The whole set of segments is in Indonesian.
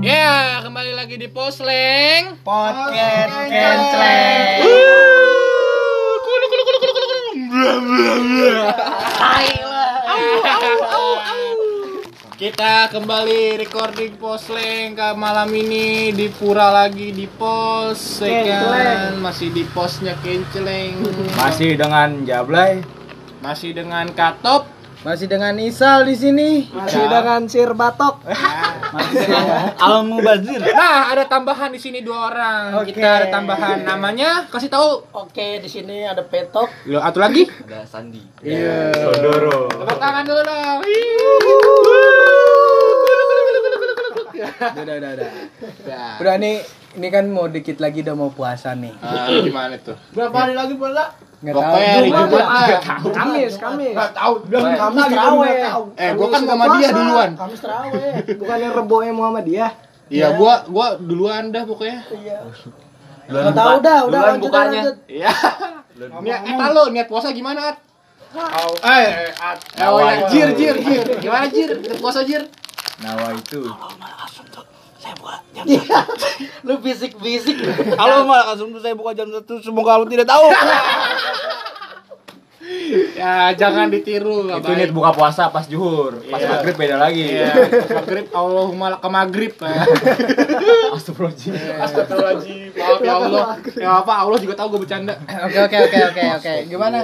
Ya, kembali lagi di Posleng. Podcast Kencleng. Kita kembali recording Posleng ke malam ini di Pura lagi di pos, ya kan? Masih di posnya Kenceleng. Masih dengan Jablay. Masih dengan Katop. Masih dengan Isal di sini. Masih Ya. dengan Sir Batok. Al Mubazir. Nah, ada tambahan di sini dua orang. Oke. Kita ada tambahan namanya. Kasih tahu. Oke, di sini ada Petok. Lo atau lagi? Ada Sandi. Iya. Sodoro. Tepuk tangan dulu dong. Udah, udah, udah, udah. Udah. Udah nih, ini kan mau dikit lagi udah mau puasa nih. Ah, gimana tuh? Berapa hari lagi puasa? Nggak tahu. Pokoknya hari Jumat, Jumat ah. nggak tahu. Kamis, Kamis. tahu. Kamis terawih. Eh, gua kan Muhammadiyah duluan. Kamis terawih. Bukan yang reboe Muhammadiyah. Iya, gua gua duluan dah pokoknya. Iya. Nggak tahu dah, udah lanjut, bukanya. lanjut. Iya. Niat eh lo niat puasa gimana, At? Eh, At. Oh, ya, jir, jir, jir. Gimana jir? Puasa jir? Nawa itu. Lu bisik-bisik. Halo malah kasum saya buka jam satu. Semoga lu tidak tahu. Ya, jangan ditiru itu niat buka puasa pas juhur. Pas Iya. maghrib beda lagi. Iya, maghrib Allahumma laka maghrib ya. Astagfirullahaladzim. Astagfirullahaladzim. Maaf ya Allah. Ya apa Allah juga tahu gue bercanda. Oke, oke, oke, oke, oke. Gimana?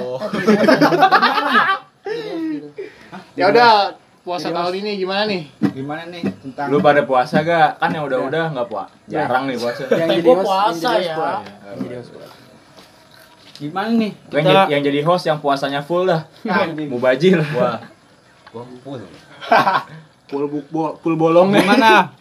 Ya udah, puasa tahun ini gimana nih? Gimana nih tentang Lu pada puasa gak? Kan yang udah-udah nggak puasa. Jarang nih puasa. Yang jadi host, puasa yang jadi ya. Yang jadi host. Gimana nih? Yang, jadi, yang jadi host yang puasanya full dah. Mubajir. Wah. Gua full. Full bol, full bolong nih. Gimana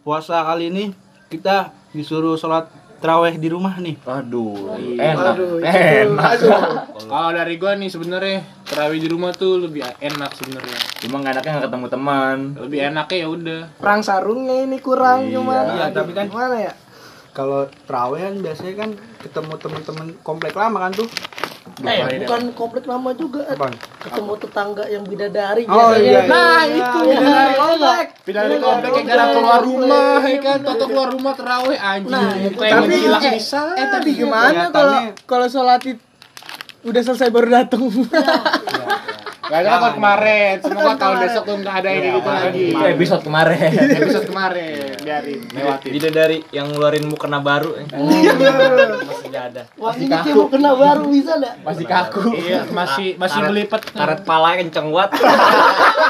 puasa kali ini kita disuruh sholat terawih di rumah nih. Aduh, enak. Aduh, enak. Kalau dari gua nih sebenarnya terawih di rumah tuh lebih enak sebenarnya. Cuma nggak enaknya nggak ketemu teman. Lebih enaknya ya udah. Perang sarungnya ini kurang Iya. gimana? Iya, tapi kan- gimana ya? Kalau terawih kan biasanya kan ketemu teman-teman komplek lama kan tuh. Eh, bukan komplek lama juga. Apaan? Ketemu tetangga yang bidadari Oh, biasanya. iya, iya. Nah, itu Iya, dari iya. komplek. Pindah dari komplek yang jarang keluar rumah, ya kan? Toto keluar rumah terawih anjing. Nah, tapi eh, bisa. eh tapi gimana kalau kalau sholat udah selesai baru datang Gak ada kan kemarin. Semoga tahun besok tuh nggak ada yang kayak gitu lagi. Itu episode kemarin. Episode kemarin biarin lewatin. Bida dari yang ngeluarin mukena baru. eh. Masih nggak ada. Wah, ini kayak mau kena baru bisa enggak? Masih kaku. Iya, masih masih belipet. Karet pala kenceng banget.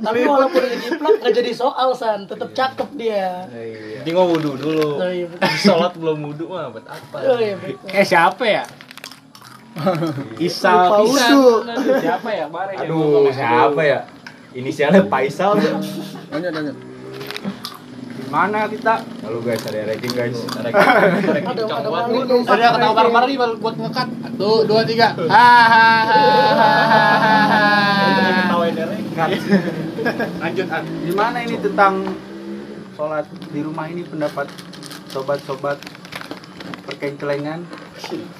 Tapi walaupun dijiplak nggak jadi soal san, tetap cakep dia. Ini mau wudhu dulu. Oh iya. Sholat belum wudhu mah buat apa? Oh iya, betul. Eh siapa ya? Isal Lupa Pisan. wudhu. Siapa ya kemarin? Aduh, siapa ya? Inisialnya Faisal. lanjut lanjut Gimana kita? Lalu guys, ada ranking guys. Ada. Ada ketawa kamar nih baru buat ngekat. Satu, dua, tiga. Hahaha. Lanjut, An. Gimana ini tentang sholat di rumah ini pendapat sobat-sobat perkencelengan?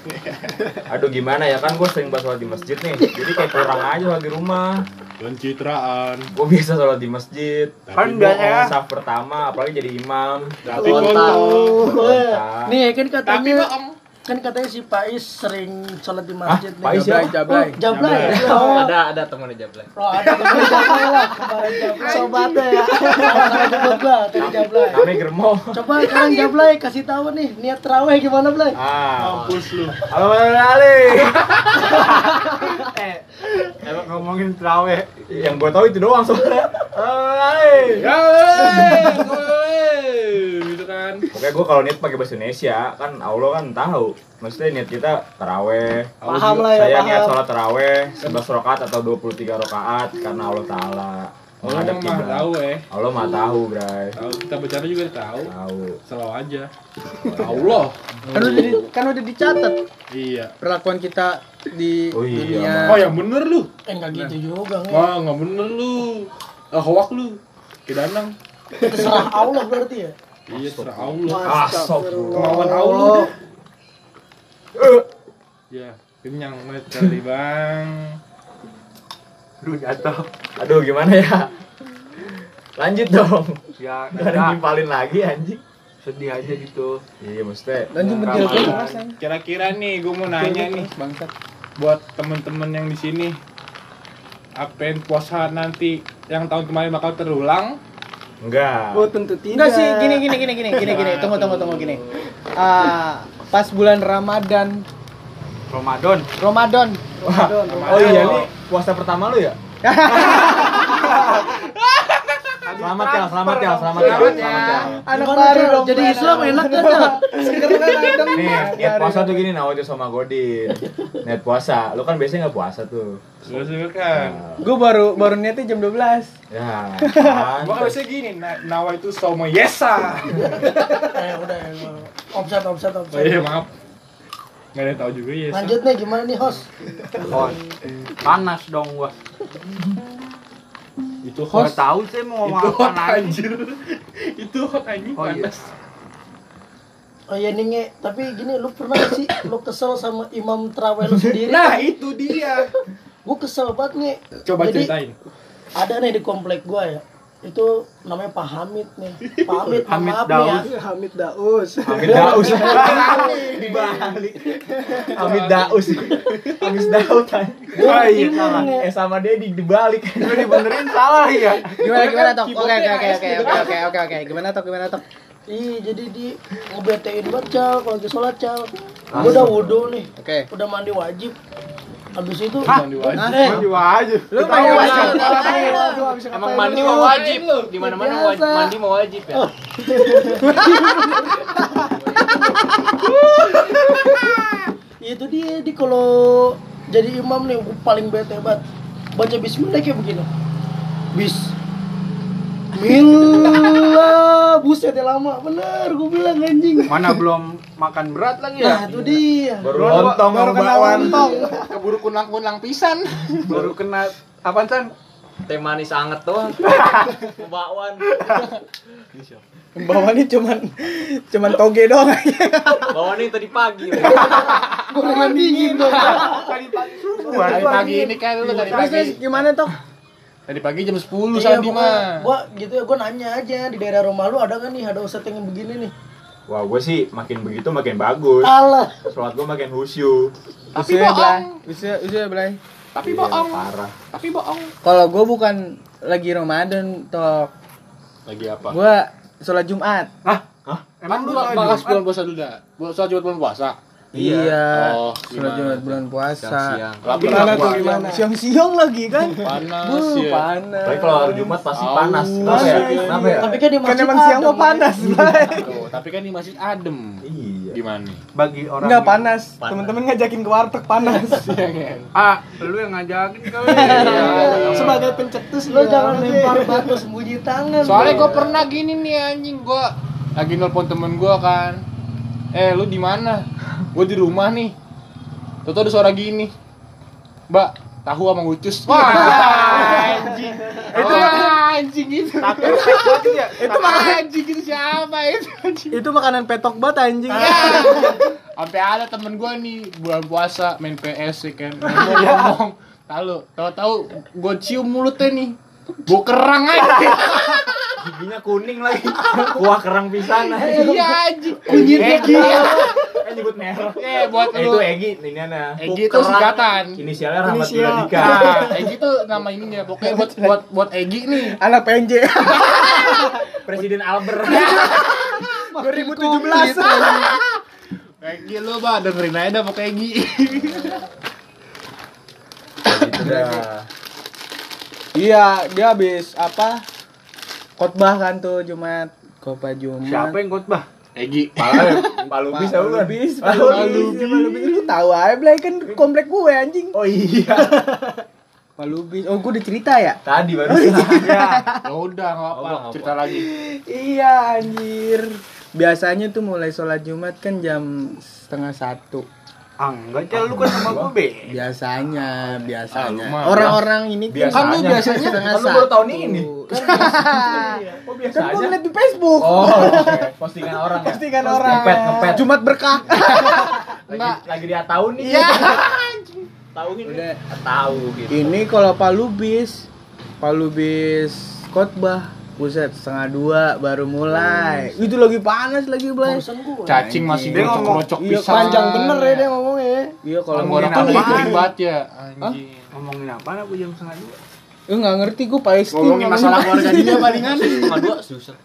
Aduh gimana ya kan gue sering banget sholat di masjid nih. Jadi kayak kurang aja di rumah. Pencitraan. Gue biasa sholat di masjid. Kan biasanya Saf pertama, apalagi jadi imam. Tapi Kontak. kontol. Nih kan Tapi katanya kan katanya si Pais sering sholat di masjid nih. Pais jablay jablay Oh, Jablay. Oh, Ada ada temennya Jablay. Oh, ada temen Jablay lah, kemarin Jablay. sobatnya ya gua, tadi Jablay. Kami germo. Coba sekarang Jablay kasih tahu nih niat terawih gimana, Blay? Ah. mampus lu. Eh, emang ngomongin terawih yang gue tahu itu doang soalnya. Kali. Ya, gitu kan. Pokoknya gue kalau niat pakai bahasa Indonesia kan Allah kan tahu. Maksudnya niat kita terawih. Paham lah ya, Saya niat sholat terawih 11 rakaat atau 23 rakaat karena Allah Taala. Allah menghadap mah tahu eh. Allah mah tahu, Bray. Tahu kita bercanda juga tahu. Tahu. Selalu aja. Allah. kan udah di, kan udah dicatat Iya. perlakuan kita di Oh iya, dunia Oh yang bener lu. Eh enggak gitu juga, nge. Wah nggak bener lu. Ah hoak lu. Kedanang. Terserah Allah berarti ya. Iya terserah Allah. Astagfirullah. Kemauan Allah. Ya. Kenyang banget kali bang. Aduh jatuh. Aduh gimana ya? Lanjut dong. Ya, Gak ada nimpalin lagi anjing. sedih aja gitu. Iya maksudnya. lanjut Ramadan. menjelaskan Kira-kira nih gue mau nanya nih bangsat. buat temen-temen yang di sini. Apa puasa nanti yang tahun kemarin bakal terulang? Enggak. Oh tentu tidak. Enggak sih, gini gini gini gini gini gini. Tunggu tunggu tunggu gini. Ah, pas bulan Ramadan, Ramadan. Ramadan. Oh iya nih puasa pertama lu ya? Selamat ya, selamat ya, selamat ya, selamat ya. Anak Gimana, baru dong. Jadi. Islam enak kan? Kan Nih, niat puasa tuh gini Nawajo sama Godin. Niat puasa, lu kan biasanya nggak puasa tuh. Suka-suka kan? Nah, Gue baru baru niatnya jam 12 Ya. Gua kan biasanya gini, na- Nawa itu somo yesa. Eh udah ya. Offset offset Oh offset. iya maaf. Gak ada yang tahu juga yesa. Lanjut nih gimana nih host? Oh, panas dong gua. Itu host. tahu sih mau Itu ngomong hot apa lagi. anjir. Itu hot anjing Oh, iya. panas. Oh iya nih Nge. tapi gini lu pernah gak sih lu kesel sama imam terawih lu sendiri? Nah, itu dia. Gue kesel banget nih. Coba Jadi, ceritain. Ada nih di komplek gua ya. Itu namanya Pak Hamid nih. Pak Hamid, Hamid maaf nih ya. Daus. Hamid Daus. Hamid Daus. Dibalik. Hamid Daus. Hamid Daud kan. Oh iya salah. Eh sama Dedi dibalik. Lu dibenerin salah ya. Gimana gimana tok? Oke oke oke oke oke oke oke oke. Gimana tok gimana tok? Ih, jadi di ngebetein banget cal kalau lagi sholat cal. Gua udah wudhu nih, Oke. udah mandi wajib. Habis itu Mandi wajib. Mandi wajib. lu mandi wajib. Emang mandi mau wajib. Di mana-mana wajib, mandi mau wajib ya. Itu dia di kalau jadi imam nih paling bete banget. Baca bismillah kayak begini. Bis Mila, buset ya lama bener gue bilang anjing. Mana belum makan berat lagi Nah ya? itu dia. Baru lontong baru kena lontong. Keburu kunang-kunang pisan. Baru kena apaan San? Teh manis anget doang. Bakwan. Bawahnya cuman cuman toge doang aja. Bakwan ini tadi pagi. Gorengan dingin dong. Tadi pagi ini kan lu tadi pagi. gimana toh? Tadi pagi jam 10 Iya, Sandi mah. Gua gitu ya, gua nanya aja di daerah rumah lu ada kan nih ada ustadz yang begini nih. Wah, gue sih makin begitu makin bagus. Alah. Sholat gue makin khusyuk. Tapi bohong. belai. Usia usia belai. Tapi Iya, bohong. Parah. Tapi bohong. Kalau gua bukan lagi Ramadan tok. Lagi apa? Gua sholat Jumat. Hah? Hah? Emang Emang lu bahas bulan puasa dulu dah. Sholat Jumat bulan puasa. Iya. Oh, sholat gimana? Jumat bulan puasa. Siang-siang. Tapi Gimana tuh gimana? Siang-siang lagi kan? Panas Bu, ya. panas. Tapi kalau hari Jumat pasti Aus. panas. Kenapa ya? Kenapa ya? Tapi kan di Kan masjid emang siang adem, mau panas, Blay. Tuh, tapi kan di masjid adem. Iya. Gimana? Bagi orang Enggak panas. Temen-temen ngajakin ke warteg panas. Iya kan? Ah, lu yang ngajakin kali. Sebagai pencetus lo jangan lempar batu sembunyi tangan. Soalnya gue pernah gini nih anjing gue lagi nelpon temen gue kan. Eh lu di mana? Gue di rumah nih. Tuh ada suara gini. Mbak, tahu sama ucus. Wah, anjing. Itu anjing itu. Itu anjing itu siapa itu anjing? Itu makanan petok banget anjing. Ya. Sampai ada temen gue nih bulan puasa main PS ya kan. Ngomong, tahu, tahu-tahu gue cium mulutnya nih. Gue kerang aja. Giginya kuning lagi. Kuah kerang pisan. Iya anjing. Kunyitnya Egi. Kan nyebut merek. Eh buat Eh, lu. itu Egi, ini ana. Egi itu singkatan. Inisialnya Rahmat Inisial. Dika. Nah, Egi tuh nama ininya. Pokoknya buat buat buat Egi nih. Anak PNJ. Presiden Albert. 2017. Egi lu, Bah, dengerin aja dah pokoknya Egi. Gitu. Iya, dia habis apa? Khotbah kan tuh Jumat. Khotbah Jumat. Siapa yang khotbah? Egi. Pala, palu bisa Pak lu kan? Palu Lubis, Pak Lubis. Lu tahu aja, Blay kan komplek gue anjing. Oh iya. Pak Lubis. Oh, gue udah cerita ya? Tadi baru. Ya udah, enggak Oh, apa. nggak Cerita lagi. Iya, anjir. Biasanya tuh mulai sholat Jumat kan jam setengah satu. Ah, enggak aja lu kan sama gue be. Biasanya, Ah, biasanya. mah. Orang-orang ini Biasanya. Kan lu biasanya setengah kan lu baru tahun ini. Kan Oh gue biasa aja. ngeliat di Facebook. Oh, oke. postingan orang ya. Postingan orang. Ngepet, ngepet. Jumat berkah. Lagi, lagi dia tahun nih. Iya. Tahu ini. Udah. Tahu gitu. Ini kalau Palu bis, Palu bis khotbah, buset setengah dua baru mulai. Itu lagi panas lagi, Blay. Cacing masih Dia ngomong- ngocok-ngocok iya, pisang. Panjang bener ya dia ngomongnya ya. Iya kalau ngomongin apa? kering banget ya, anjing. Ngomongin apa aku jam setengah dua? Gue nggak ngerti gue pasti Ngomongin masalah keluarga dia palingan. Cuma dua susah.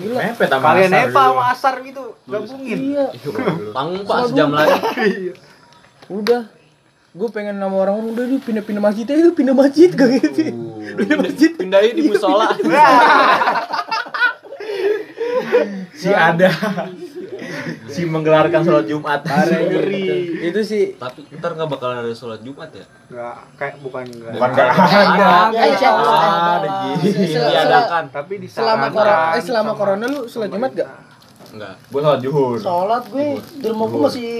Mepet sama Kalian dulu. sama Asar gitu gabungin. Iya, Tanggung Pak sejam lagi. udah. Gue pengen nama orang udah di pindah-pindah masjid aja itu pindah masjid gak gitu. Pindah masjid. Pindahin di musola. Si ada. si menggelarkan sholat Jumat. Ngeri. Itu sih Tapi ntar nggak bakalan ada sholat Jumat ya? Enggak kayak bukan enggak. Bukan enggak Ada. Ada Diadakan. Tapi di selama corona eh selama corona lu sholat Jumat gak? Enggak. Gue sholat zuhur. Sholat gue di rumah gue masih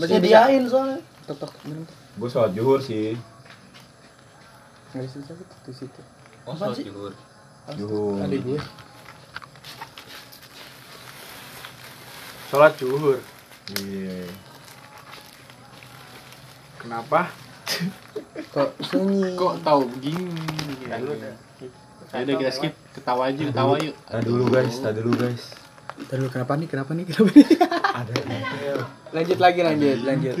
Masih nyediain soalnya. Bentar. Gue sholat zuhur sih. Nggak bisa sakit di situ. Oh, sholat zuhur. Zuhur. Ada gue. sholat zuhur. Iya. Kenapa? Kok sunyi? Kok tahu begini? Ya udah kita skip, ketawa aja, ketawa yuk. Tadi dulu guys, tadi dulu guys. Terus kenapa nih? Kenapa nih? Kenapa nih? Ada lanjut lagi lanjut lanjut.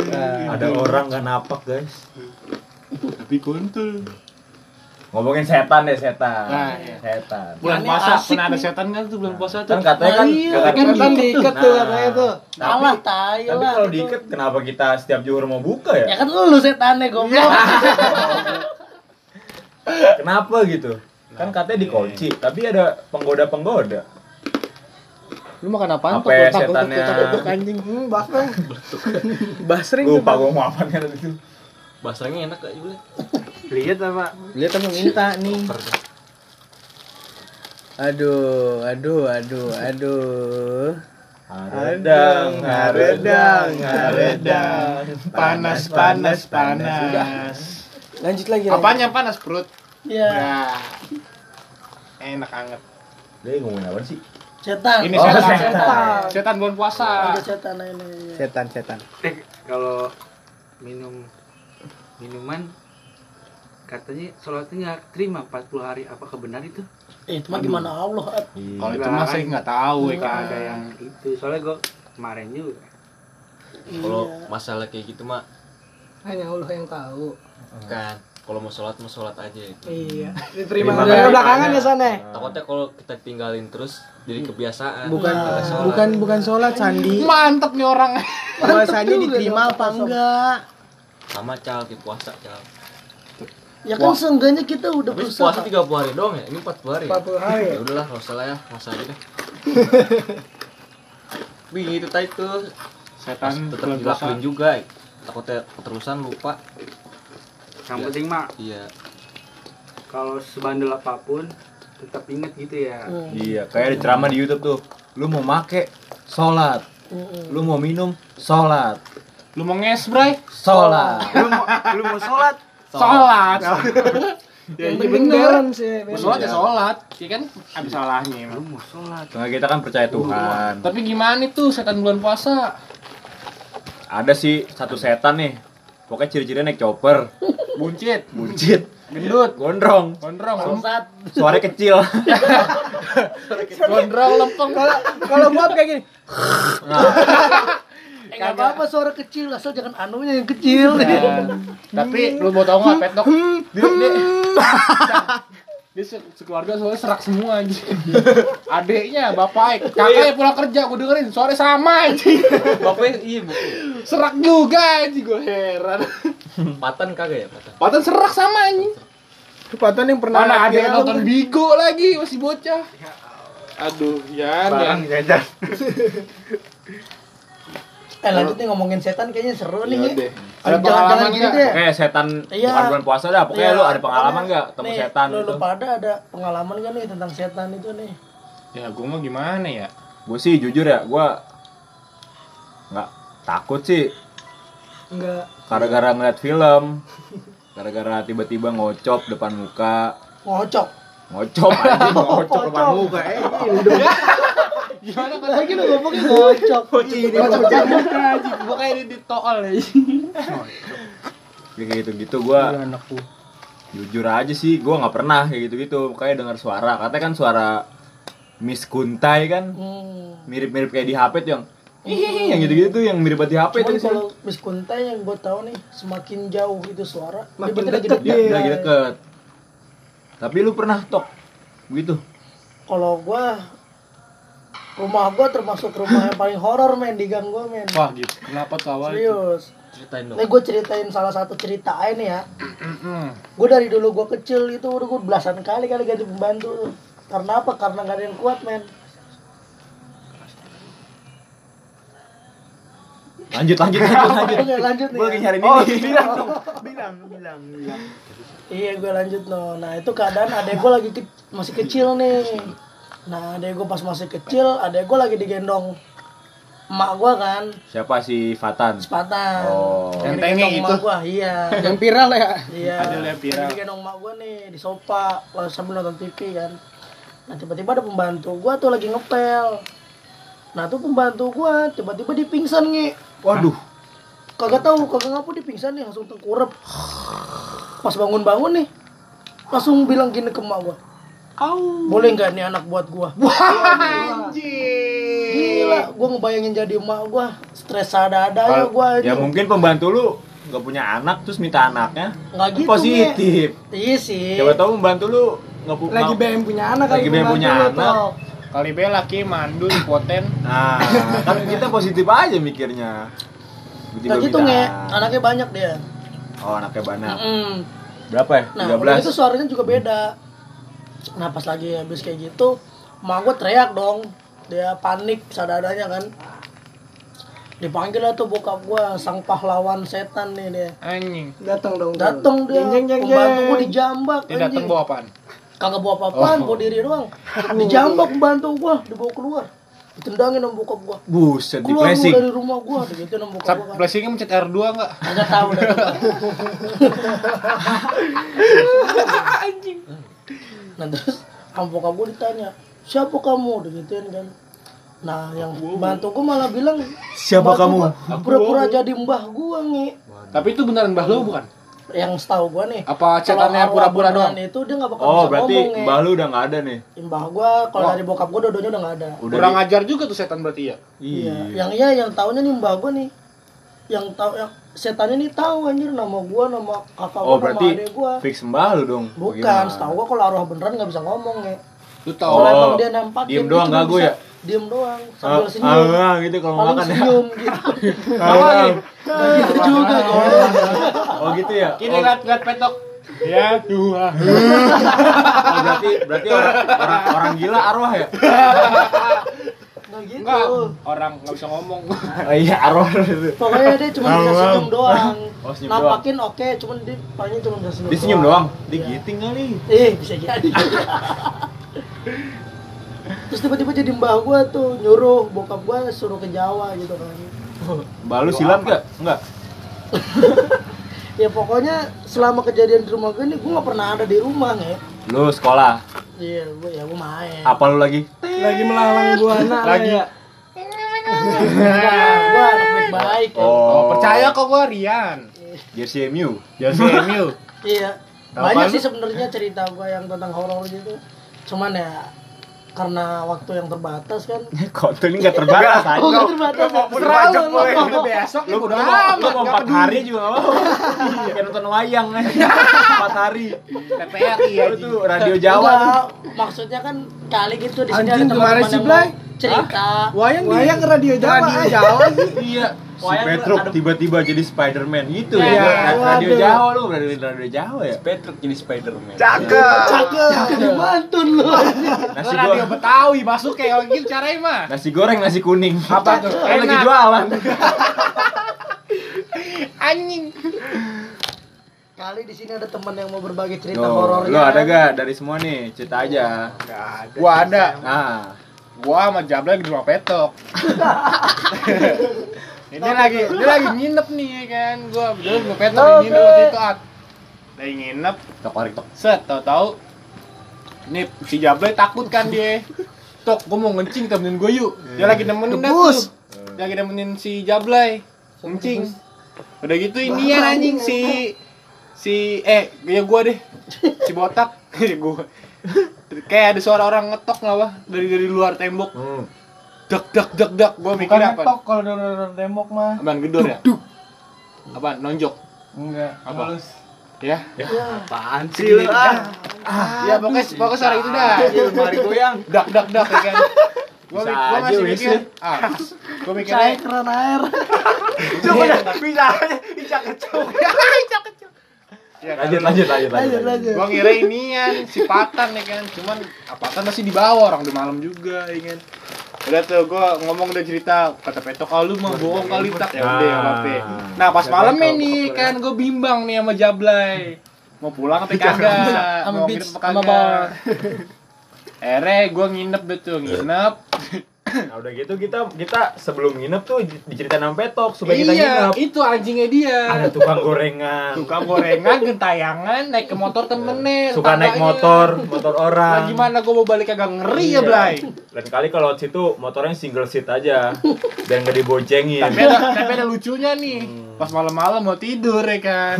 Ada orang gak napak guys. Tapi kuntul. Ngomongin setan deh setan. Nah, iya. Setan. Bulan puasa, pernah ada nih. setan kan tuh bulan puasa tuh? Kan katanya kan Iya, katanya kan kan diikat tuh katanya tuh. Tapi, Alah, tai tapi kalau gitu. diikat kenapa kita setiap zuhur mau buka Ya ya? kan lu setannya goblok. Kenapa gitu? Kan katanya dikunci, tapi ada penggoda-penggoda. Lu makan apaan? Apa ya setannya? anjing. Hmm, basreng. basreng. Lupa gue mau apa tadi itu. Basrengnya enak gak juga? Lihat apa? Lihat apa minta nih. Aduh, aduh, aduh, aduh. Haredang, haredang, haredang. Panas, panas, panas. Lanjut lagi. Apanya panas perut? Iya. Ya. Enak anget. Dia ngomongin apa sih? Setan. Ini Oh, setan. setan. setan. Setan bulan puasa. Ada setan ini. Setan, setan. Eh, kalau minum minuman katanya sholatnya nggak terima 40 hari apakah benar itu? Eh, itu mah gimana Allah? At? Kalau itu mah saya nggak tahu ya kan. ada yang itu soalnya gue kemarin juga Kalau masalah kayak gitu mah Hanya Allah yang tahu. kan kalau mau sholat mau sholat aja itu. Iya. Terima Dari kasih. belakangan ya sana. Takutnya kalau kita tinggalin terus jadi kebiasaan. Bukan sholat. bukan bukan sholat Sandi. Mantep nih orang. Puasanya diterima apa enggak? sama cal di puasa cal. Ya kan seenggaknya kita udah Tapi berusaha. puasa 30 hari doang ya. Ini 40 hari. 40 hari. Ya udahlah, enggak usah lah ya, masa aja deh. Bing itu tadi tuh Setan tetap puasa. dilakuin juga. Takutnya keterusan lupa. yang Iya. penting mah Iya. kalau sebandel apa pun tetap inget gitu ya Iya, kayak di ceramah di YouTube tuh. Lu mau make sholat. Lu mau minum sholat. Lu mau nges, Bray? Sholat. lu mau lu mau sholat Sholat. Ya iya bener. sih. Mau sholat ya sholat. Iya kan ada salahnya lu emang. mau sholat Soalnya kita kan percaya Tuhan. Tapi gimana itu setan bulan puasa? Ada sih satu setan nih. Pokoknya ciri-cirinya naik chopper, Buncit, buncit, gendut, gondrong, gondrong, Bangsat. suaranya kecil. gondrong, lempeng. Kalau kalau gua kayak gini. Eh, nggak apa-apa suara kecil asal jangan anunya yang kecil. Tapi lu mau tau nggak pet dok? Dia, dia, dia se- sekeluarga soalnya serak semua aja. Adeknya, bapaknya, kakaknya pulang kerja, gue dengerin suaranya sama aja. Bapaknya iya, Bapak. Serak juga aja, gue heran. Patan kagak ya, patan. Patan serak sama aja. Patan yang pernah Mana ada yang nonton. Bigo lagi, masih bocah. Aduh, ya, barang ya. jajan Eh lanjut nih ngomongin setan kayaknya seru nih. Iya ya. deh. Ada pengalaman gini nggak? deh. Pokoknya setan Iya. bukan bulan puasa dah. Pokoknya Iya, lu ada pengalaman pokoknya nggak ketemu nih, setan Lu, gitu? lu pada ada pengalaman gak nih tentang setan itu nih? Ya, gue mau gimana ya? Gue sih jujur ya, gue nggak takut sih. Enggak. Gara-gara ngeliat film, gara-gara tiba-tiba ngocop depan muka, Ngocok. ngocop aja ngocop depan muka. Eh, Gimana kan Lagi lu ngomongin ngocok. Ini macam muka aja, gue kayak di, tool ya. kayak gitu gitu gua anak gua. jujur aja sih gua nggak pernah kayak gitu gitu kayak dengar suara katanya kan suara Miss Kuntai kan Hmm. mirip-mirip kayak di HP tuh yang Ih, yang gitu-gitu tuh yang mirip banget di HP Cuman tuh sih. kalau Miss Kuntai yang gue tahu nih semakin jauh itu suara, Makin dia deket lagi Ya, deket. lagi deket. Tapi lu pernah tok begitu? Kalau gua rumah gua termasuk rumah yang paling horor men di gang gua men. Wah gitu. Kenapa tuh awal itu? Serius. Ceritain dong. Nih gue ceritain salah satu cerita nih ya. Gue dari dulu gue kecil itu udah gue belasan kali kali ganti pembantu. Karena apa? Karena gak ada yang kuat men. Lanjut lanjut lanjut lanjut. Oke lanjut nih. Gua lagi ya. nyari Oh, ini. bilang dong. Bilang, bilang, bilang. Iya gue lanjut no. Nah itu keadaan adek gue lagi ke- masih kecil nih. Nah adek gue pas masih kecil, adek gue lagi digendong emak gue kan, Siapa si Fatan? sepatan. Oh. Yang digendong itu? emak gue, iya. Yang viral ya. Iya. Ada yang viral. Lagi digendong emak gue nih di sofa lalu sambil nonton TV kan. Nah tiba-tiba ada pembantu gue tuh lagi ngepel. Nah tuh pembantu gue tiba-tiba dia pingsan nge. Waduh. Kagak tahu kagak ngapa dia pingsan nih langsung tengkurap. Pas bangun-bangun nih langsung bilang gini ke emak gue. Boleh nggak nih anak buat gua? Gila, gua ngebayangin jadi emak gua, stres ada-adanya Kalau- gua ya aja. mungkin pembantu lu nggak punya anak terus minta anaknya. Nggak gitu, Positif. Iya sih. Coba tahu pembantu lu nggak punya Lagi BM punya anak Lagi BM punya anak. Kali B laki mandul impoten. Nah, kan kita positif aja mikirnya. Nah gitu nge, anaknya banyak dia. Oh, anaknya banyak. Mm-mm. Berapa ya? Nah, 13. udah itu suaranya juga beda. Nah, pas lagi habis kayak gitu, emak gua teriak dong. Dia panik sadadanya kan. Dipanggil lah tuh bokap gua, sang pahlawan setan nih dia. Anjing. Datang dong. Datang dia, Jeng, jeng, jeng, pembantu gua dijambak Dia datang anjing. bawa apaan? Kagak bawa apa-apaan, bawa diri doang. Dijambak pembantu gua, dibawa keluar. Ditendangin sama bokap gua. Buset, di flashing. dari rumah gua, gitu sama bokap gua. flashingnya mencet R2 enggak? Enggak tahu dah. Nah terus bokap gue ditanya Siapa kamu? Digituin kan Nah yang bantu gue malah bilang Siapa "Mbah kamu?" gua Pura-pura jadi mbah gue nge Tapi itu beneran mbah lu bukan? Yang setahu gue nih Apa arwah pura-pura doang? itu dia gak bakal Oh, bisa berarti ngomong mbah lu udah nggak ada nih. Mbah gue kalau dari bokap gue dodonya udah gak ada Udah Kurang di- ajar juga tuh setan berarti ya. Iya Yang iya yang taunya nih mbah gue nih Yang tahu yang setannya nih tahu anjir nama gue nama kakak gue Oh, nama berarti adek gue fix mbah lu dong. Bukan, setahu gua kalau arwah beneran nggak bisa ngomong ya. Lu Oh, tahu Kalau emang dia nampakin diem dia doang gagu bisa ya? Diem doang Ah, sambil senyum. ah, gitu kalau Paling makan ya. senyum gitu. Ah, Nggak gitu juga kalau Oh gitu ya. Kini Oh, lihat lihat petok. Ya Tuhan. oh, berarti berarti orang, orang orang gila arwah ya? nggak gitu. Enggak, orang nggak bisa ngomong. Oh, iya arwah itu. Pokoknya dia cuma bisa senyum doang. Oh, senyum Nampakin oke, cuman dia palingnya cuma bisa senyum. Dia senyum doang. Dia Iya. giting kali. Eh, bisa jadi. Terus tiba-tiba jadi mbah gua tuh nyuruh bokap gua suruh ke Jawa gitu kan. Lu silat gak? Enggak. Ya pokoknya selama kejadian di rumah gue ini gua nggak pernah ada di rumah ya. Lu sekolah. Iya, gua ya gua main. Apa lu lagi? Lagi melalang buana Lagi. ya. Enggak, gua anak baik-baik ya. Oh, percaya kok gua Rian. Jersey MU. Jersey MU. Iya. Banyak sih sebenarnya cerita gua yang tentang horor gitu. Cuman ya karena waktu yang terbatas kan. Kok tuh ini gak terbatas aja. Oh, nggak terbatas. ya? Serah lu, Lu, lu, lu. besok Lu ya udah udah mau, lu mau nggak empat hari juga gak mau. Kayak nonton wayang kan. Empat hari. TPRI ya. Lu tuh radio Jawa maksudnya kan kali gitu di sini ada teman-teman yang mau cerita. Wayang Wayang radio Jawa. Radio Jawa sih. Iya. Si Petruk tiba-tiba jadi Spiderman gitu Ya, ya. Radio. Jawa lu, radio radio Jawa ya. Petruk jadi Spiderman. Cakep. Cakep, di Bantun lu. Nasi Lu radio goreng, Betawi masuk kayak gitu caranya mah. nasi goreng, nasi kuning. Apa tuh? Kan lagi Enak. jualan. Anjing. Kali di sini ada teman yang mau berbagi cerita Loh, horornya. lu ada gak dari semua nih? Cerita aja. Gua ada. Nah, Gua sama Jabla di rumah petok. Ini lagi dia lagi nginep nih ya kan. Gua dulu rumah petok lagi nginep waktu itu at. Lagi nginep, tok tok. set tahu-tahu nih si Jabla takut kan dia. Tok, gua mau ngencing temenin gua yuk. Dia lagi nemenin dah tuh. Dia lagi nemenin si Jablay. Ngencing. Udah gitu ini ya anjing si si eh ya gua deh. Si botak gua. Kayak ada suara orang ngetok lah wah dari dari luar tembok. Hmm. Dak dak dak dak gua mikir Bukan apa? ngetok kalau dari tembok mah. Apaan gedor ya? Apaan nonjok? Enggak. Apa? Halus. Ya. Apaan sih lu? Ah. Ya pokoknya pokoknya suara itu dah. Mari goyang. Dak dak dak ya kan. Gua, gua masih mikir. Ah, gua Saya mikirnya keran air. Coba dah, bisa aja. Ica kecil. ya kan? Lanjut, lanjut, lanjut, Lanjut lanjut. Gua ngira inian si Patan ya kan, cuman ah, Patan masih di bawah orang udah malam juga ya kan. Udah tuh gua ngomong udah cerita kata Petok ah, lu mah bohong kali tak ya udah ya apa Nah, pas malamnya nih kan gua bimbang nih sama Jablay. Mau pulang apa kagak? Mau nginep apa kagak? bar. Akhirnya gua nginep deh tuh, nginep. Nah udah gitu kita kita sebelum nginep tuh di- diceritain sama Petok supaya kita iya, nginep. itu anjingnya dia. Ada tukang gorengan. Tukang gorengan, gentayangan, naik ke motor temennya. Suka naik motor, motor Nah, orang. gimana gua mau balik kagak ngeri ya, Iya. Blay? Lain kali kalau situ motornya single seat aja, biar nggak diboncengin. tapi ada tapi ada lucunya nih pas malam-malam mau tidur ya kan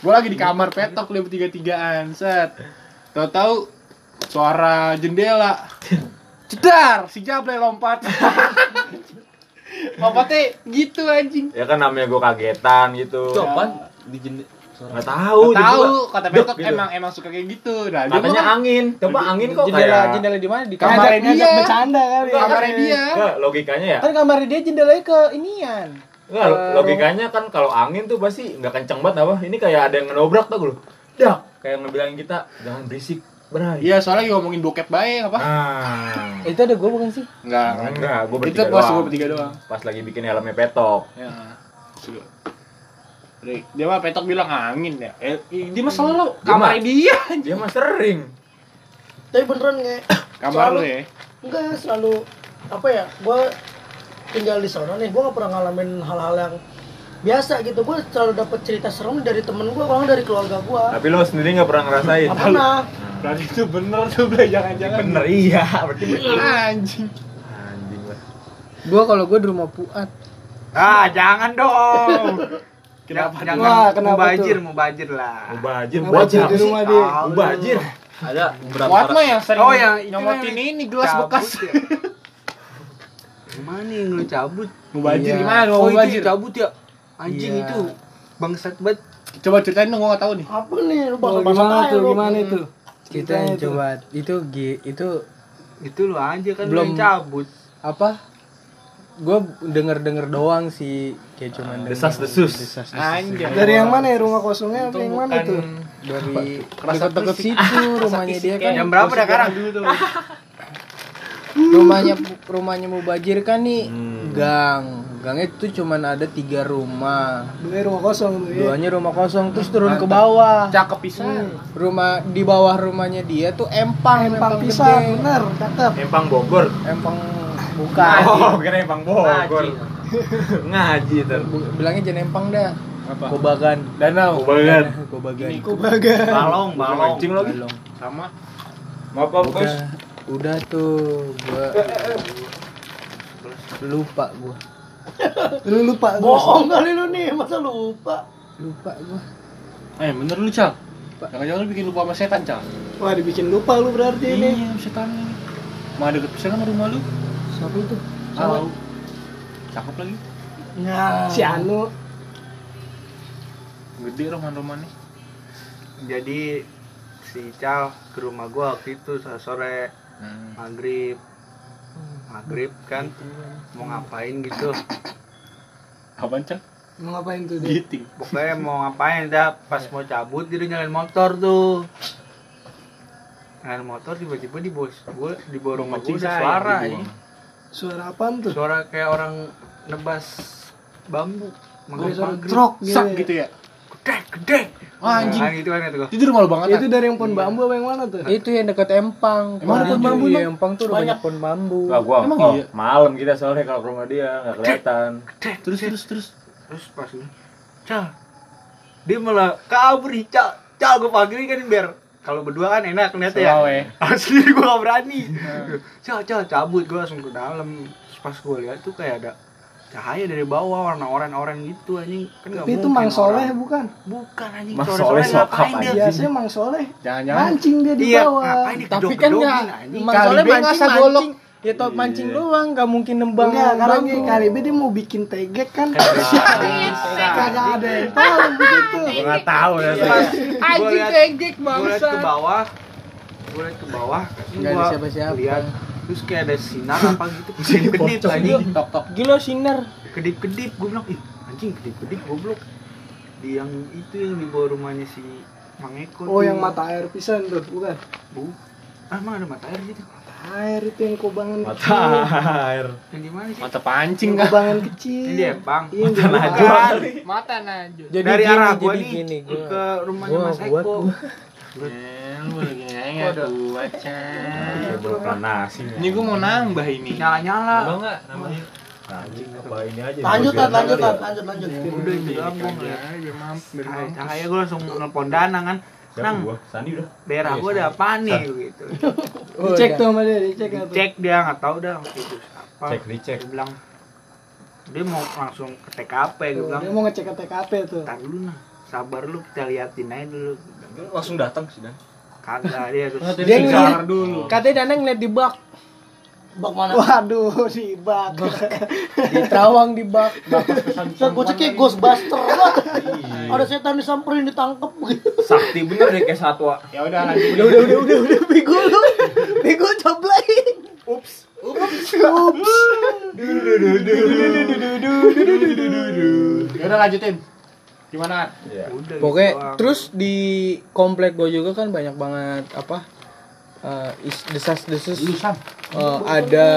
gue lagi di kamar petok lihat tiga tigaan set tahu-tahu suara jendela cedar si Jablay lompat lompatnya gitu anjing Ya kan namanya gue kagetan gitu. Itu apaan? Di jendela. Nggak tahu. Nggak tahu kata dek petok gitu. emang emang suka kayak gitu nah dia Katanya mah- angin. Coba angin kok Jendela kayak. jendela di mana? Di Kamar kamar. dia. Ngajak bercanda kali. kamarnya dia Nggak, logikanya ya. Kan kamarnya dia jendelanya ke inian. Enggak, logikanya kan kalau angin tuh pasti nggak kenceng banget apa. Ini kayak ada yang ngenobrak tau lu. Dak, kayak ngebilangin kita jangan berisik, Bray. iya soalnya lagi ngomongin bokep baik apa Nah. Itu ada gua bukan sih? enggak Enggak, gue itu bertiga pas doang. gue bertiga doang Pas lagi bikin helmnya petok. Ya. Dia mah petok bilang angin ya. Eh, dia mah selalu Dia kamar dia. Dia mah sering. Tapi beneran nggak? Kamar lu Selalu- ya. Enggak selalu apa ya? Gua tinggal di sana nih, gua gak pernah ngalamin hal-hal yang biasa gitu. Gua selalu dapet cerita serem dari temen gua, kalau dari keluarga gua. Tapi lo sendiri nggak pernah ngerasain. Gak pernah. Berarti itu bener tuh, Blay. Jangan-jangan. Bener iya, berarti bener. Anjing. Anjing lah. Gua kalau gua di rumah Puat. Ah, jangan dong. Kenapa? Jangan Wah, kenapa mubajir, tuh? mubajir lah. Mubajir, Mubajir di rumah dia. Mubajir. Ada beberapa Kuat mah yang sering Oh, yang nyomotin yang ini gelas cabut bekas. ya. Gimana yang lu cabut? Mubajir Iya. gimana? Mau Oh, mubajir. cabut ya? Anjing Iya. itu. Bangsat banget. Coba ceritain dong, gua enggak tahu nih. Apa nih? Lu bakal gimana tuh? Gimana itu? Kita coba itu itu Itu lu aja kan Belum. lu yang cabut. apa? Gua denger-denger doang sih kayak cuman denger. Desas-desus. Desas-desus. Anjay. Dari yang mana ya rumah kosongnya? Apa Itu yang mana tuh? dari Kerasa dekat-dekat berisik. situ rumahnya dia kan Jam berapa dah sekarang? dulu tuh? rumahnya rumahnya Mubajir kan nih Hmm. gang gangnya itu cuman ada tiga rumah Dua rumah kosong tuh ya. duanya rumah kosong terus turun ke bawah Cakep pisan. rumah di bawah rumahnya dia tuh empang Empang gede. pisang, bener, cakep. Empang Bogor. empang bukan Oh, kira Empang Bogor. Ngaji ter. Bilangnya jangan empang dah Apa? kobagan Danau. Banget. kobagan Kubaga. Balong, balong. Mancing lagi. Balong. Sama. Maaf, Bos. udah udah tuh gua lupa gua Lu lupa. Bohong kali lu nih, masa lupa? lupa gua Eh, bener lu, Cal. Jangan-jangan lu bikin lupa sama setan, Cal. Wah, dibikin lupa lu berarti ini. Iya, setan ini. Mah deket pisan sama rumah lu. Siapa itu? Tahu. Cakep lagi. Nah, si Anu. Gede roman-romannya. Jadi si Cal ke rumah gua waktu itu sore- sore Hmm. maghrib maghrib kan mau ngapain gitu Apaan, Cal? Mau ngapain tuh dia? Giting. pokoknya mau ngapain dah pas mau cabut dia nyalain motor tuh nyalain motor tiba-tiba di bos gua di saya, suara ya. Suara apaan tuh? suara kayak orang nebas bambu maghrib suara maghrib trok gitu. Sak ya. Gitu ya. gede gede Wah, anjing. Nah, gitu kan itu gua Itu rumah lu banget. Itu dari yang pohon bambu apa yang mana tuh? itu yang dekat empang Emang ada pohon bambu, iya, empang tuh banyak pohon bambu Enggak gua. Emang oh, iya? malam kita soalnya kalau ke rumah dia enggak kelihatan. Terus terus terus. terus pas ini Cal dia malah kabur Cal Cal gue panggilin kan biar kalau berdua kan enak ngeliatnya ya asli gue gak berani Cal Cal cabut gue langsung ke dalam pas gue lihat tuh kayak ada cahaya dari bawah warna oranye-oranye gitu anjing kan nggak Tapi itu mungkin Mang Soleh orang- bukan? bukan anjing Mang Soleh ngapain dia Biasanya Mang Soleh Jangan-jangan mancing dia di iya bawah. ngapain dia Tapi kan nggak, Mang Soleh mancing mancing. Ya top mancing doang, nggak mungkin nembang. Enggak, karena bambu. ini kali ini dia mau bikin tegek kan. Kagak ada yang tahu begitu. Gua nggak tahu ya. Pas Anjing tegek gue liat ke bangsa. bawah gue liat ke bawah Nggak ada siapa-siapa. Terus kayak ada sinar apa gitu kedip-kedip anjing Tok tok. Gila sinar. kedip-kedip gue bilang ih anjing kedip-kedip goblok di yang itu yang di bawah rumahnya si Mang Eko Oh, tuh. yang mata air pisan tuh, bukan? Bu. Ah, emang ada mata air gitu? Air itu yang kubangan Mata kecil. air. Yang di mana sih? Mata pancing Yang kah? kubangan kecil. Ini dia, Bang. Iya, Mata najwa. Mata najwa. Jadi Dari gini, arah gua jadi nih gini, gua. ke rumahnya gua Mas Eko. gua. Eh, Ya nasi. Ini gue mau nambah ini. Nyala-nyala. Apa enggak namanya? Anjing apa ini aja. Lanjut, lanjut, ya. Lanjut, lanjut. Udah itu doang gua ngeliat. biar mampus, biar Cahaya, gue langsung nelpon Dana kan. Nang? Sandi udah. daerah gue ada apa nih gitu. Dicek tuh sama dia, dicek nggak tuh? Cek dia nggak tahu dah apa. Cek dicek. Dia bilang dia mau langsung ke TKP gue bilang Dia mau ngecek ke TKP tuh. Ntar dulu nah, sabar lu kita liatin aja dulu. Langsung datang sih dan. Kagak dia terus. Dia ngeliat dulu. Katanya Dana ngeliat di bak, Bak mana? Waduh, di bak. di terawang di bak. Set gue cek kayak Ghostbuster. Ada setan disamperin ditangkep gitu. Sakti bener deh kayak satwa. Ya udah lanjut. Udah udah udah udah udah bego lu. Bego cobain. Ups. Ya udah lanjutin. Gimana? Iya. Udah gitu Pokoknya doang. terus di komplek gue juga kan banyak banget apa eh, is- desas-desus Lu Sam. eh, ada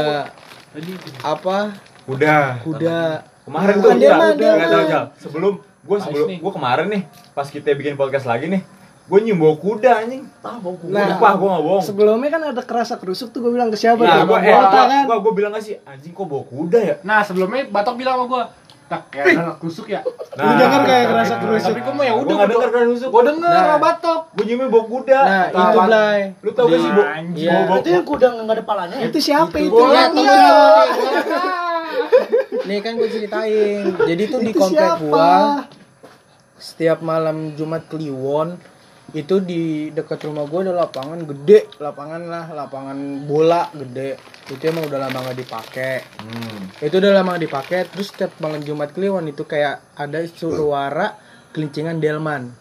apa Udah. kuda Kemarin tuh dia mah, dia mah. Sebelum gua sebelum gua kemarin nih pas kita bikin podcast lagi nih, gua nyium bau kuda anjing. Ah, bau Nah, Sumpah gua enggak bohong. Sebelumnya kan ada kerasa kerusuk tuh gue bilang ke siapa Nah, gua Bang eh, kan. gua, gua bilang gak sih anjing kok bau kuda ya? Nah, sebelumnya Batok bilang sama gua, "Tak, kayak anak kusuk ya." Nah, Lu denger kayak kerasa kerusuk. Tapi gua mah ya udah nggak denger kan rusuk. Gua denger Nah. Batok. Gua nyiumnya bau kuda. nah Kata itu Blay Lu tau gak sih bau? Anjing. Iya. Bau Itu yang kuda nggak ada palanya. ya? Itu siapa itu? Bola Yang nih. kan gue ceritain jadi tuh di Itu komplek gua setiap malam Jumat Kliwon itu di dekat rumah gua ada lapangan gede lapangan lah lapangan bola gede itu emang udah lama nggak dipakai Hmm. itu udah lama nggak dipakai terus setiap malam Jumat Kliwon itu kayak ada suara kelincingan delman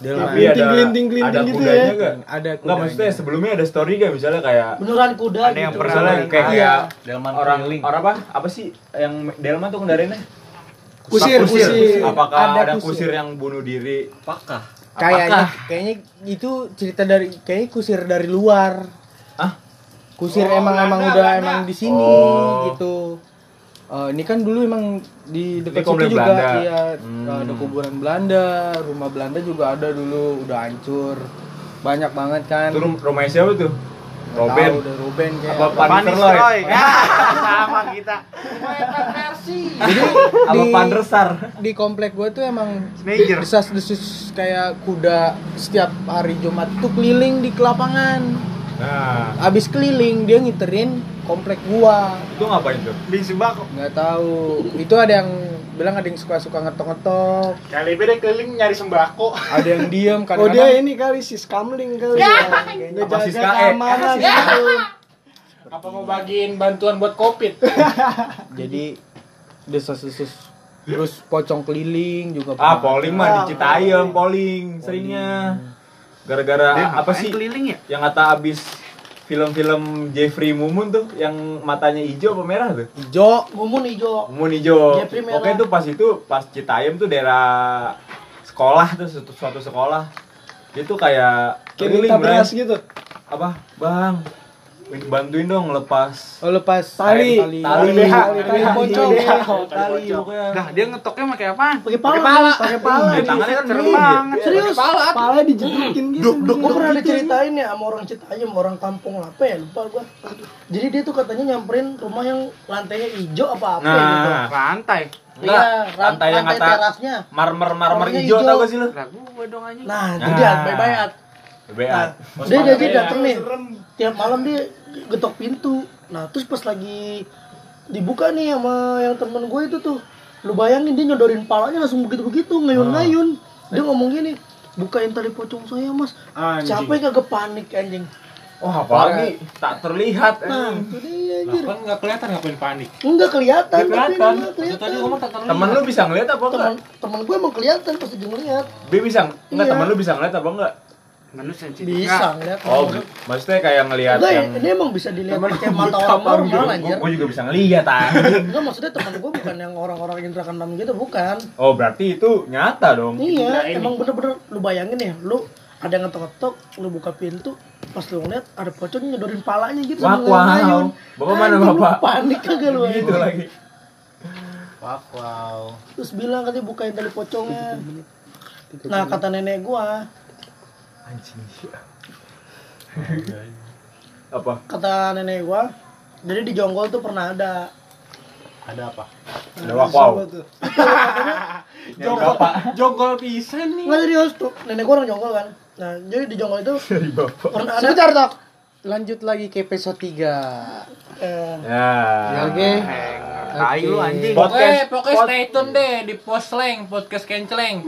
delman Tapi ada Glinting-glinting ada gitu kudanya ya. gak? ada Enggak kudanya. maksudnya sebelumnya ada story gak misalnya kayak Beneran kuda Ada yang gitu. pernah misalnya Delman. kayak Iya. Delman orang orang apa? Apa sih yang Delman tuh kendaraannya? Kusir, kusir. Apakah Ada ada, kusir. kusir. yang bunuh diri? Apakah? Kayaknya kayaknya itu cerita dari kayaknya kusir dari luar Ah? kusir Oh, emang emang udah Belanda. emang di sini Oh. gitu Eh, ini kan dulu emang di dekat situ juga Belanda. iya Hmm. ada kuburan Belanda rumah Belanda juga ada dulu udah hancur banyak banget kan Itu rum- rumahnya siapa tuh? Robin. tahu, Ruben kayak Apa Pan Panis Nistelrooy? Roy. Ya, sama kita. jadi di, Pandersar? di komplek gue tuh emang Major. desas desus kayak kuda setiap hari Jumat tuh keliling di lapangan Nah, abis keliling dia ngiterin komplek gua itu ngapain tuh? Di sembako. nggak tahu itu ada yang bilang ada yang suka suka ngetok ngetok Kali beda keliling nyari sembako. ada yang diem Oh kadang-kadang dia ini kali si skamling kali ya. Apa si Ngejaga SKE? keamanan Ya. gitu. Apa mau bagiin bantuan buat Covid? jadi desas desus terus pocong keliling juga Ah, polling mah di Citayam, polling seringnya. Gara-gara apa sih? keliling ya? Yang kata abis film-film Jeffrey Mumun tuh yang matanya hijau apa merah tuh? ijo Mumun hijau. Mumun hijau. Jeffrey merah. Oke tuh pas itu pas Citayam tuh daerah sekolah tuh suatu, suatu sekolah. Itu kayak Kayak keliling, gitu. Apa? Bang, bantuin dong lepas oh lepas Tali. tali, Tali. Tali. tali pocong. tali pokoknya. Nah, dia ngetoknya pakai apaan? Pakai pala, pakai pala. Iya, tangannya kan Serem dia. banget. Serius? Pala. Pala dijedukin gitu. Duk, duk, Gue pernah diceritain ya sama orang Citayam, orang kampung apa ya, lupa gua. Jadi dia tuh katanya nyamperin rumah yang lantainya hijau apa apa Nah. gitu. Rantai. Iya, lantai yang lantai kata terasnya. marmer marmer hijau tau gak sih lu? Gua. Nah, itu Nah. BA. Nah, dia jadi dateng nih. Tiap malam dia getok pintu. Nah, terus pas lagi dibuka nih sama yang temen gue itu tuh lu bayangin dia nyodorin palanya langsung begitu begitu ngayun-ngayun dia ngomong gini bukain tali pocong saya mas Anjing. siapa yang kagak panik anjing Wah, apalagi tak terlihat. nah anjing. itu dia anjir kan nggak kelihatan ngapain panik. enggak kelihatan Nggak tapi kelihatan. enggak Itu tadi kelihatan ngomong tak terlihat. Temen lu bisa ngeliat apa enggak? teman teman gue emang kelihatan pas dia ngeliat B bisa enggak Iya. temen lu bisa ngeliat apa enggak? Sensitif. bisa ngeliat Oh, maksudnya kayak ngelihat enggak ya yang ini emang bisa dilihat Temen pakai mata orang normal gitu? anjir Gue juga bisa ngeliat anjing. enggak maksudnya teman gue bukan yang orang-orang indra keenam gitu bukan Oh, berarti itu nyata dong. Iya, Nah, emang bener-bener lu bayangin ya, lu ada yang ngetok-ngetok, lu buka pintu, pas lu ngeliat ada pocong nyodorin palanya gitu Wah, wow. ngayun. Bapak mana, Anjing, lu Bapak? Panik kagak lu Gitu lagi. Wow, wow. Terus bilang katanya bukain tali pocongnya. Nah, kata nenek gua, Anjing. Apa? kata nenek gua, jadi di Jonggol tuh pernah ada Ada apa? Ada wak wow. Jonggol, jonggol pisan nih. Nggak serius tuh, nenek gua orang Jonggol kan. Nah, jadi di Jonggol itu Dari bapak. pernah ada Sebentar. Lanjut lagi ke episode 3. eh, Ya. Oke. Lu anjing. Pokoknya, pokoknya stay tune deh di Posleng, podcast kenceleng.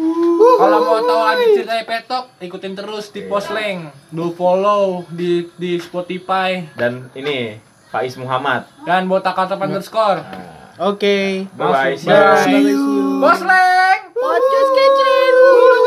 Kalau mau tahu lanjut cerita petok, ikutin terus di Posleng. Do follow di di Spotify Dan ini Faiz Muhammad. dan botak kata underscore. Oke. Bye bye. Bye. Posleng. podcast kecil.